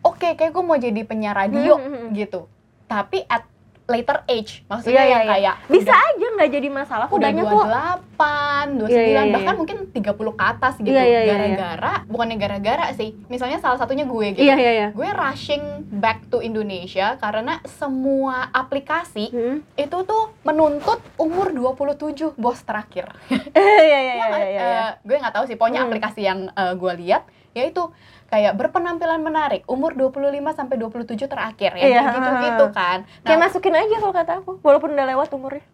oke kayak gue mau jadi penyiar radio Mhm, mhm. gitu. Tapi at later age, maksudnya iya, yang iya. kayak bisa udah, aja nggak jadi masalah udah banyak kok 28, 29, Iya, iya, bahkan mungkin 30 ke atas gitu. Iya, iya, iya, iya. Gara-gara bukannya gara-gara sih. Misalnya salah satunya gue gitu. iya iya iya Gue rushing back to Indonesia karena semua aplikasi Mhm. itu tuh menuntut umur 27 bos terakhir. Eh, gue nggak tahu sih pokoknya Hmm. aplikasi yang eh, gue lihat yaitu kayak berpenampilan menarik umur 25 sampai 27 terakhir ya. Kayak gitu-gitu kan. kayak Nah, masukkin aja kalau kata aku walaupun udah lewat umurnya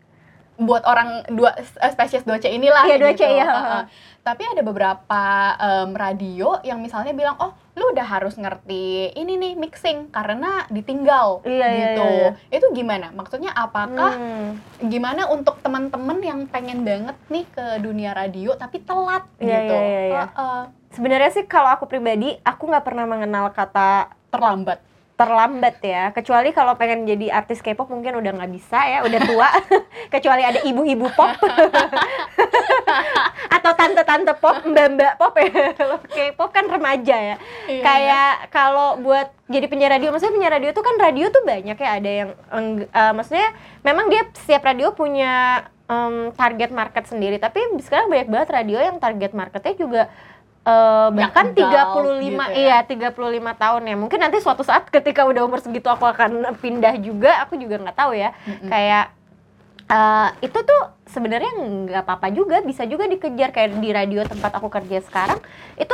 buat orang dua eh, spesies 2C inilah Iya, 2C, gitu. iya. Heeh. Tapi ada beberapa em, radio yang misalnya bilang, "Oh, lu udah harus ngerti ini nih mixing karena ditinggal." Iya, iya, gitu. iya, Itu gimana? Maksudnya apakah Hmm. gimana untuk teman-teman yang pengen banget nih ke dunia radio tapi telat Iya, gitu. iya, iya, iya. Heeh. sebenarnya sih kalau aku pribadi aku nggak pernah mengenal kata terlambat. Terlambat ya. Kecuali kalau pengen jadi artis K-pop mungkin udah nggak bisa ya udah tua. Kecuali ada ibu-ibu pop. Atau tante-tante pop mbak-mbak pop ya. K-pop kan remaja ya. Iya. kayak kalau buat jadi penyiar radio maksudnya penyiar radio tuh kan radio tuh banyak ya. Ada yang eh, maksudnya memang dia setiap radio punya em, target market sendiri. Tapi sekarang banyak banget radio yang target marketnya juga eh, bahkan adult 35 gitu ya. iya 35 tahun ya mungkin nanti suatu saat ketika udah umur segitu aku akan pindah juga aku juga nggak tahu ya Mm-mm. kayak eh, itu tuh sebenarnya nggak apa-apa juga bisa juga dikejar kayak di radio tempat aku kerja sekarang itu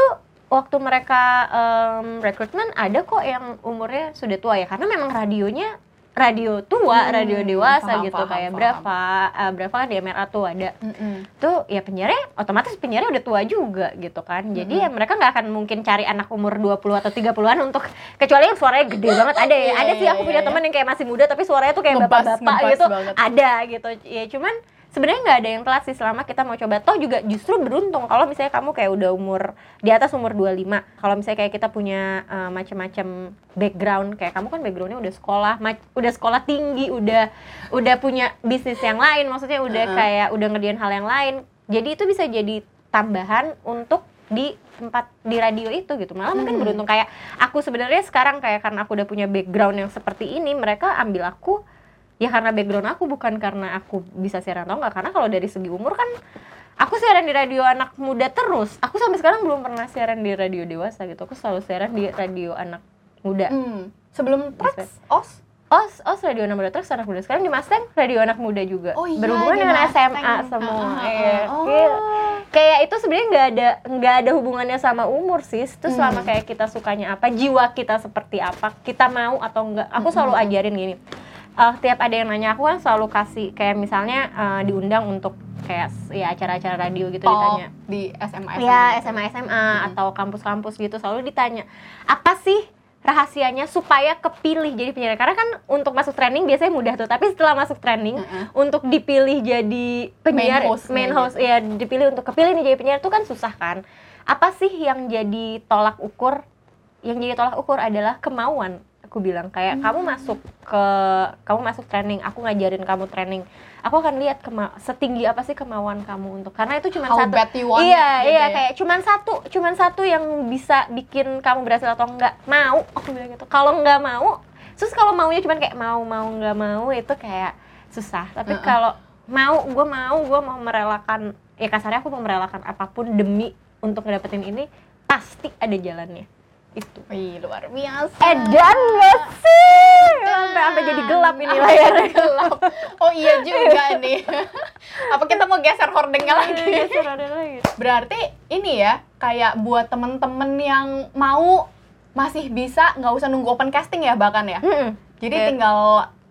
waktu mereka em, rekrutmen ada kok yang umurnya sudah tua ya karena memang radionya radio tua Hmm, radio dewasa paham, gitu paham, kayak paham. berapa eh, berapa kan di MRA tuh ada Mm-mm. tuh ya penyiarnya otomatis penyiarnya udah tua juga gitu kan jadi ya mereka nggak akan mungkin cari anak umur 20 atau 30-an untuk kecuali yang suaranya gede banget ada ya Iya, ada sih iya, aku iya, punya iya. teman yang kayak masih muda tapi suaranya tuh kayak bapak-bapak gitu banget. ada gitu ya cuman sebenarnya nggak ada yang telat sih selama kita mau coba. Toh juga justru beruntung kalau misalnya kamu kayak udah umur di atas umur 25 kalau misalnya kayak kita punya eh, macam-macam background kayak kamu kan backgroundnya udah sekolah ma- udah sekolah tinggi udah udah punya bisnis yang lain maksudnya udah kayak udah ngerjain hal yang lain. Jadi itu bisa jadi tambahan untuk di tempat di radio itu gitu. Malah mungkin Hmm. beruntung. Kayak aku sebenarnya sekarang kayak karena aku udah punya background yang seperti ini mereka ambil aku ya karena background aku bukan karena aku bisa siaran atau enggak karena kalau dari segi umur kan aku siaran di radio anak muda terus aku sampai sekarang belum pernah siaran di radio dewasa gitu aku selalu siaran di radio anak muda Hmm. Sebelum Trax, OS? os os radio anak muda terus anak muda sekarang di Mustang radio anak muda juga Oh iya, berhubungan dengan Mustang. SMA semua Iya. ah. Oh. Kayak- kayak itu sebenarnya nggak ada nggak ada hubungannya sama umur sih itu Hmm. selama kayak kita sukanya apa jiwa kita seperti apa kita mau atau enggak aku selalu Hmm. ajarin gini eh, tiap ada yang nanya aku kan selalu kasih kayak misalnya eh, diundang untuk kayak ya acara-acara radio gitu Pop ditanya di SMA ya SMA SMA Mm-mm. atau kampus-kampus gitu selalu ditanya apa sih rahasianya supaya kepilih jadi penyiar karena kan untuk masuk training biasanya mudah tuh tapi setelah masuk training Heeh. untuk dipilih jadi penyiar Main hostnya main host gitu. ya dipilih untuk kepilih nih jadi penyiar itu kan susah kan apa sih yang jadi tolak ukur yang jadi tolak ukur adalah kemauan aku bilang kayak Hmm. kamu masuk ke kamu masuk training aku ngajarin kamu training aku akan lihat kema setinggi apa sih kemauan kamu untuk karena itu cuma satu bad you want iya gitu iya ya. kayak cuman satu cuman satu yang bisa bikin kamu berhasil atau enggak mau aku bilang gitu kalau enggak mau terus kalau maunya cuman kayak mau mau enggak mau itu kayak susah tapi Heeh. kalau mau gue mau gue mau merelakan ya kasarnya aku mau merelakan apa pun demi untuk ngedapetin ini pasti ada jalannya itu Wih, luar biasa. edan gak sih sampai sampai jadi gelap ini layarnya gelap. Oh iya juga nih. Apa kita mau geser hordengnya lagi? Geser lagi. Berarti ini ya, kayak buat temen-temen yang mau masih bisa nggak usah nunggu open casting ya bahkan ya. Mm-mm. Jadi Kayak- tinggal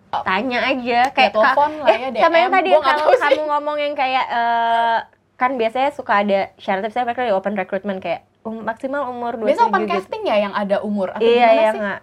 tanya aja kayak telepon ka- lah eh, ya, sama yang DM. tadi Gua kalau kamu ngomong yang kayak eh, kan biasanya suka ada syaratnya misalnya mereka di open recruitment kayak um, maksimal umur 27 biasa open gitu. casting ya yang ada umur atau iya gimana sih? nggak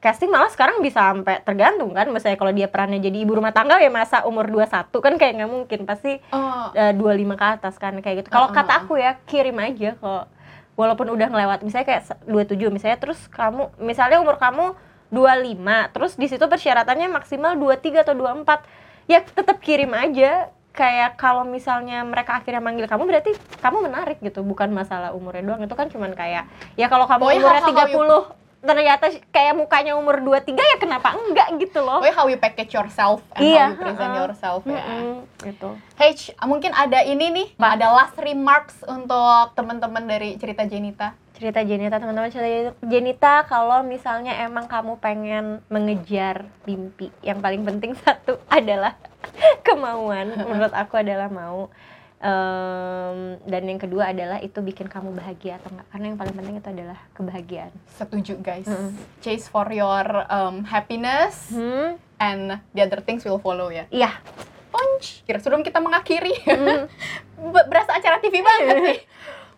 casting malah sekarang bisa sampai tergantung kan misalnya kalau dia perannya jadi ibu rumah tangga ya masa umur 21 kan kayak nggak mungkin pasti Oh, eh, 25 ke atas kan kayak gitu kalau Uh-uh. kata aku ya kirim aja kalau walaupun udah ngelewat misalnya kayak se- 27 misalnya terus kamu misalnya umur kamu 25 terus di situ persyaratannya maksimal 23 atau 24 ya tetap kirim aja kayak kalau misalnya mereka akhirnya manggil kamu berarti kamu menarik gitu bukan masalah umurnya doang itu kan cuman kayak ya kalau kamu Pokoknya umurnya hal-hal 30 ternyata kayak mukanya umur 23 ya kenapa enggak gitu loh pokoknya how you package yourself and Iya, how you present uh-uh. yourself ya. Mm-mm, gitu H, mungkin ada ini nih, Apa? ada last remarks untuk teman-teman dari cerita Jenita. Cerita Jenita teman-teman cerita Jenita kalau misalnya emang kamu pengen mengejar mimpi yang paling penting satu adalah kemauan menurut aku adalah mau Em, dan yang kedua adalah itu bikin kamu bahagia atau enggak karena yang paling penting itu adalah kebahagiaan Setuju guys. Mm-mm. Chase for your um, happiness hmm and the other things will follow ya. iya Punch. Kira sebelum kita mengakhiri, Hmm. Be- berasa acara TV banget nih.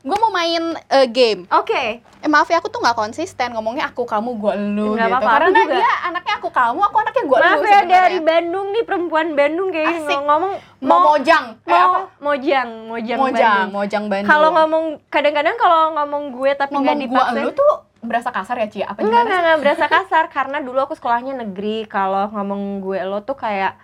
Gue mau main uh, game. oke Eh maaf ya, aku tuh nggak konsisten ngomongnya aku kamu gue lu Nggak gitu. apa-apa, aku Karena juga. dia anaknya aku kamu, aku anaknya gue lu. maaf ya dari Bandung nih perempuan Bandung kayak Asik. ngomong mau mojang. Eh, mau apa? mojang mojang Mojang, Bandung. mojang Bandung. kalau ngomong kadang-kadang kalau ngomong gue tapi nggak ngomong gua dipaksa lu tuh berasa kasar ya Cia? Apa Enggak, gimana enggak, enggak berasa kasar karena dulu aku sekolahnya negeri. Kalau ngomong gue lo tuh kayak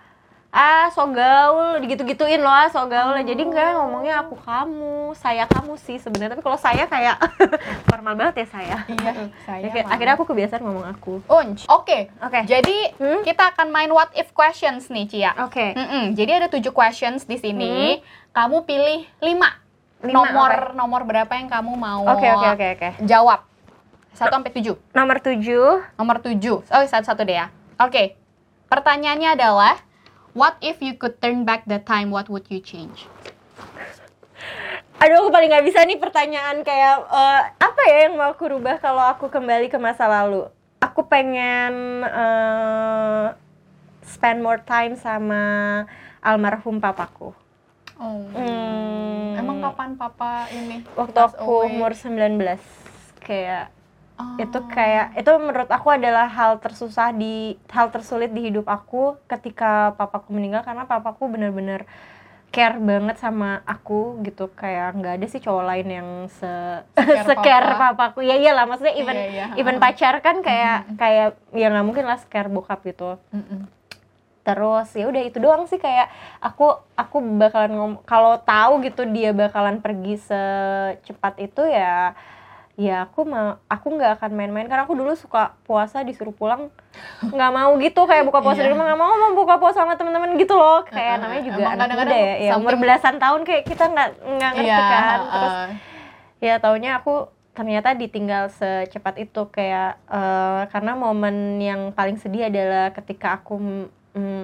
ah so gaul gitu-gituin lo ah so gaul jadi enggak ngomongnya aku kamu saya kamu sih sebenarnya tapi kalau saya kayak formal banget ya saya Iya, saya. Akhirnya aku kebiasaan ngomong aku Unj. Oke. Oke. Jadi Hmm? kita akan main what if questions nih Cia. oke Mm-mm. Jadi ada tujuh questions di sini. Kamu pilih lima. Hmm. Lima, nomor nomor berapa yang kamu mau oke oke oke oke jawab? Satu sampai tujuh. nomor tujuh Nomor tujuh. Oh satu-satu deh ya. Oke. Pertanyaannya adalah, what if you could turn back the time? What would you change? Aduh, aku paling nggak bisa nih pertanyaan kayak eh, apa ya yang mau aku rubah kalau aku kembali ke masa lalu. Aku pengen eh, spend more time sama almarhum papaku. Oh. Hmm, Emang kapan papa ini? waktu aku away? umur 19 kayak Oh. itu kayak itu menurut aku adalah hal tersusah di hal tersulit di hidup aku ketika papaku meninggal karena papaku bener-bener care banget sama aku gitu kayak nggak ada sih cowok lain yang se Se-care se-care papa. papaku ya iyalah maksudnya even Iya, iya. even pacar kan kayak kayak ya nggak mungkin lah scare bokap gitu Mm-mm. terus ya udah itu doang sih kayak aku aku bakalan ngom kalau tahu gitu dia bakalan pergi secepat itu ya ya aku mau aku nggak akan main-main. Karena aku dulu suka puasa disuruh pulang nggak mau gitu. Kayak buka puasa Iya. di rumah nggak mau mau buka puasa sama temen-temen gitu loh. Kayak Heeh, namanya juga anak muda ya. Ya umur belasan tahun kayak kita nggak nggak ngerti Iya, kan. terus uh, ya taunya aku ternyata ditinggal secepat itu. Kayak eh, karena momen yang paling sedih adalah ketika aku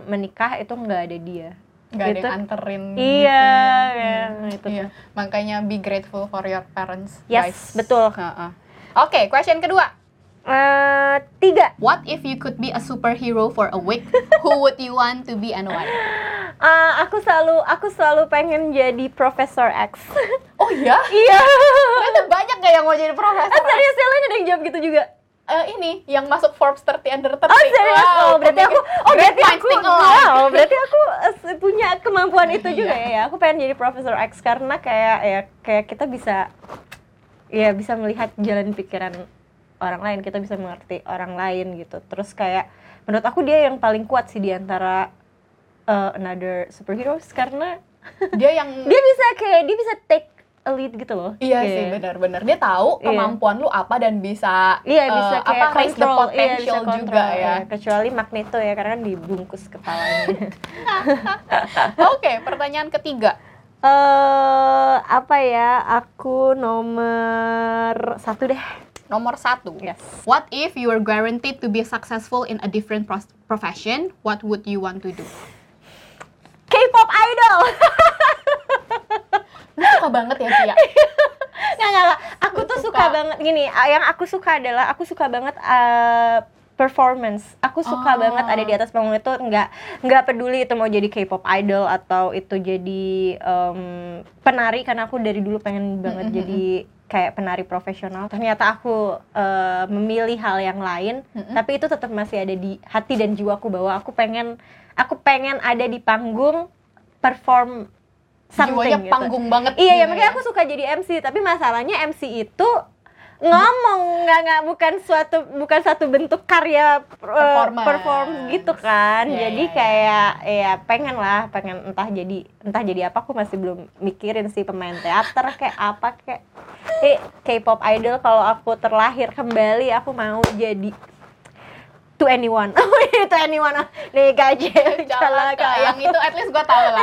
menikah itu nggak ada dia nggak ada Gitu. yang anterin iya gitu. ya, Hmm, itu iya. tuh. makanya be grateful for your parents Yes, guys betul. Heeh. oke question kedua Eh, tiga what if you could be a superhero for a week who would you want to be and why Eh, aku selalu aku selalu pengen jadi Profesor X oh iya iya banyak gak yang mau jadi profesor Eh, serius lo ada yang jawab gitu juga Eh, ini yang masuk Forbes 30 under 30 Oh serius? Wow, oh berarti aku oh berarti aku wow, berarti aku eh, punya kemampuan itu Iya. juga ya. Aku pengen jadi Profesor X karena kayak ya kayak kita bisa ya bisa melihat jalan pikiran orang lain, kita bisa mengerti orang lain gitu. Terus kayak menurut aku dia yang paling kuat sih di antara eh, another superheroes karena dia yang dia bisa kayak dia bisa take lead gitu loh. Iya Kayak- sih benar-benar dia tahu Iya. kemampuan lu apa dan bisa Iya bisa eh, kayak apa raise the control, iya, potential bisa juga kontrol, ya. Kecuali Magneto ya karena kan dibungkus kepalanya. Oke, pertanyaan ketiga. Eh apa ya? Aku nomor satu deh. Nomor satu. Yes. What if you were guaranteed to be successful in a different profession? What would you want to do? K-pop idol. Lu suka banget ya Cia? nggak nggak nggak. Aku tuh suka. suka banget gini. ah, Yang aku suka adalah aku suka banget eh, performance. Aku suka Oh. banget ada di atas panggung itu nggak nggak peduli itu mau jadi K-pop idol atau itu jadi em, penari karena aku dari dulu pengen banget Mm-mm. jadi kayak penari profesional. Ternyata aku eh, memilih hal yang lain, Mm-mm. tapi itu tetap masih ada di hati dan jiwaku bahwa aku pengen aku pengen ada di panggung perform Jiwanya gitu. panggung banget. Iya, ya makanya aku suka jadi MC, tapi masalahnya MC itu ngomong nggak nggak bukan suatu bukan satu bentuk karya uh, Performance. perform gitu kan Iya, jadi iya, iya. kayak ya pengen lah pengen entah jadi entah jadi apa aku masih belum mikirin sih pemain teater kayak apa kayak eh K-pop idol kalau aku terlahir kembali aku mau jadi to anyone oh iya to anyone nih gaji Calaka. Yang itu at least gue tahu lah.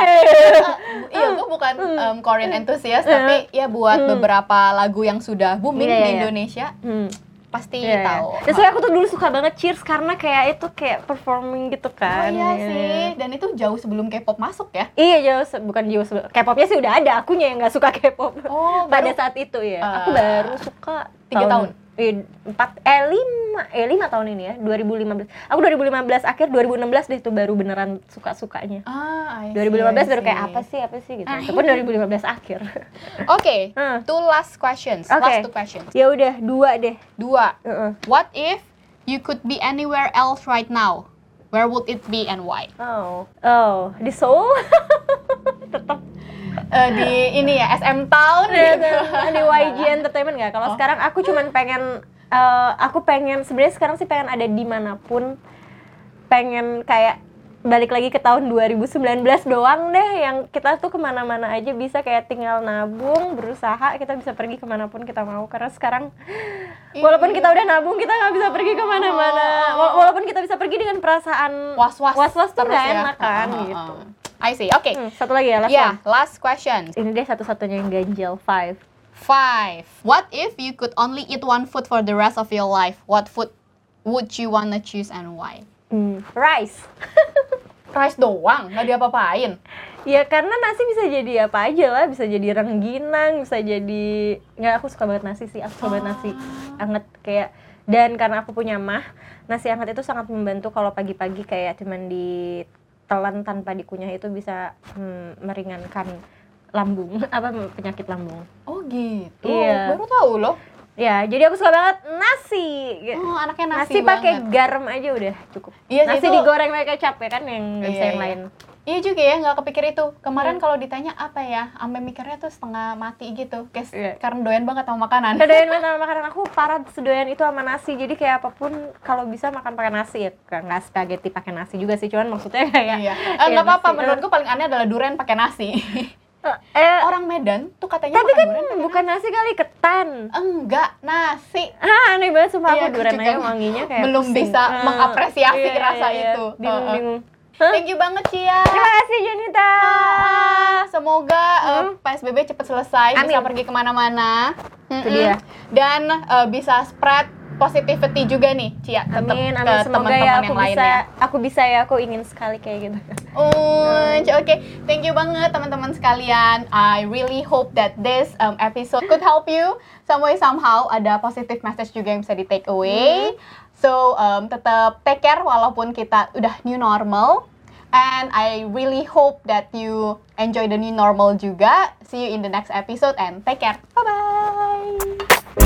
iya, gue bukan um, Korean enthusiast, tapi ya buat beberapa lagu yang sudah booming Iya, di iya. Indonesia Hmm. pasti Iya, tahu. iya. Dan soalnya aku tuh dulu suka banget Cheers karena kayak itu kayak performing gitu Oh kan. iya sih, dan itu jauh sebelum K-pop masuk ya. Iya jauh bukan jauh sebelum K-popnya sih udah ada, akunya yang nggak suka K-pop. Oh, Pada baru saat itu ya, Eh, aku baru suka tiga tahun? Iya, empat eh lima eh lima tahun ini ya 2015 aku 2015 akhir 2016 deh tuh baru beneran suka sukanya Ah, I see, 2015 I baru kayak see. apa sih apa sih gitu Ah. itu pun 2015 akhir Oke, Hmm. two last questions. Oke. Last two questions. ya udah dua deh Dua. Heeh. What if you could be anywhere else right now? Where would it be and why? oh oh di Seoul tetap Eh, di ini ya SM Town Iya, gitu. di YG Entertainment nggak? Kalau Oh. sekarang aku cuman pengen eh, aku pengen sebenarnya sekarang sih pengen ada di mana pun pengen kayak balik lagi ke tahun 2019 doang deh yang kita tuh ke mana-mana aja bisa kayak tinggal nabung berusaha kita bisa pergi ke mana pun kita mau karena sekarang walaupun kita udah nabung kita nggak bisa pergi ke mana-mana Wa- walaupun kita bisa pergi dengan perasaan Was-was was-was tuh ya. enak kan Uh, uh, uh. gitu I see. Oke. Hmm, satu lagi ya last Yeah, one. last question. ini deh satu-satunya yang ganjil five Five. What if you could only eat one food for the rest of your life? What food would you wanna choose and why? Hmm, rice Rice doang, nggak diapa-apain. Ya karena nasi bisa jadi apa aja lah, bisa jadi rengginang, bisa jadi nggak aku suka banget nasi sih, aku suka banget nasi anget kayak dan karena aku punya mah, nasi anget itu sangat membantu kalau pagi-pagi kayak cuman ditelan tanpa dikunyah itu bisa hmm, meringankan lambung apa penyakit lambung. Oh gitu. Iya. Baru tahu loh. Ya, jadi aku suka banget nasi. Oh, anaknya nasi nasi, pakai garam aja udah cukup. Iya nasi itu- digoreng pakai kecap ya kan yang nggak bisa Iya, yang iya. lain. Iya juga ya, nggak kepikir itu. Kemarin Hmm. kalau ditanya apa ya, ampe mikirnya tuh setengah mati gitu. Guys, Iya. karena doyan banget sama makanan. Kedoyan banget sama makanan aku parah sedoyan itu sama nasi. Jadi kayak apa pun kalau bisa makan pakai nasi ya. Nggak spaghetti pakai nasi juga sih, cuman maksudnya kayak Iya. Eh, Iya, nggak apa-apa, nasi. menurutku paling aneh adalah durian pakai nasi. eh Orang Medan tuh katanya tapi makan kan durian bukan nasi kali ketan. Enggak, nasi. Ah, aneh banget sumpah Iya, aku durian aja wanginya kayak belum pusing. bisa Ah, mengapresiasi iya, rasa iya, itu. Bingung, Heeh. bingung. Thank you banget Cia. Terima kasih Junita. Ah, Semoga uh, Hmm. PSBB cepat selesai, bisa Amin. pergi ke mana-mana. Itu dia. Dan uh, bisa spread positivity juga nih, Cia, Amin, ke amin semoga teman-teman ya yang aku lainnya. bisa, aku bisa ya, aku ingin sekali kayak gitu. Unj, oke, thank you banget teman-teman sekalian. I really hope that this um, episode could help you some way somehow. Ada positive message juga yang bisa di take away. So um, tetap take care walaupun kita udah new normal. And I really hope that you enjoy the new normal juga. See you in the next episode and take care. Bye bye.